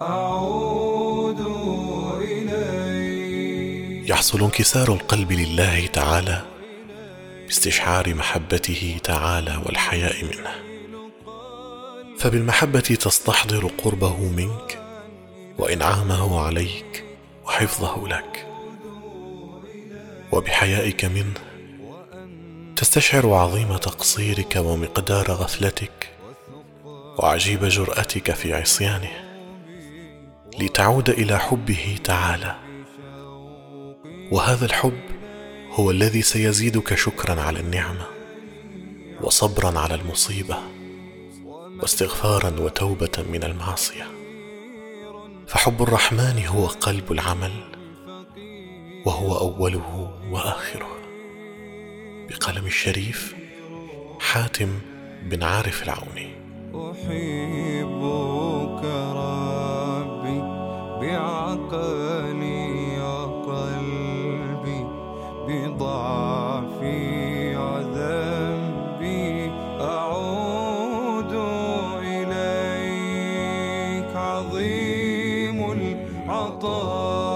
أعود إليك. يحصل انكسار القلب لله تعالى باستشعار محبته تعالى والحياء منه. فبالمحبة تستحضر قربه منك وإنعامه عليك وحفظه لك. وبحيائك منه تستشعر عظيم تقصيرك ومقدار غفلتك وعجيب جرأتك في عصيانه. لتعود إلى حبه تعالى. وهذا الحب هو الذي سيزيدك شكرا على النعمة وصبرا على المصيبة واستغفارا وتوبة من المعصية. فحب الرحمن هو قلب العمل وهو أوله وآخره. بقلم الشريف حاتم بن عارف العوني. عقلي قلبي بضعفي أعود إليك عظيم العطاء.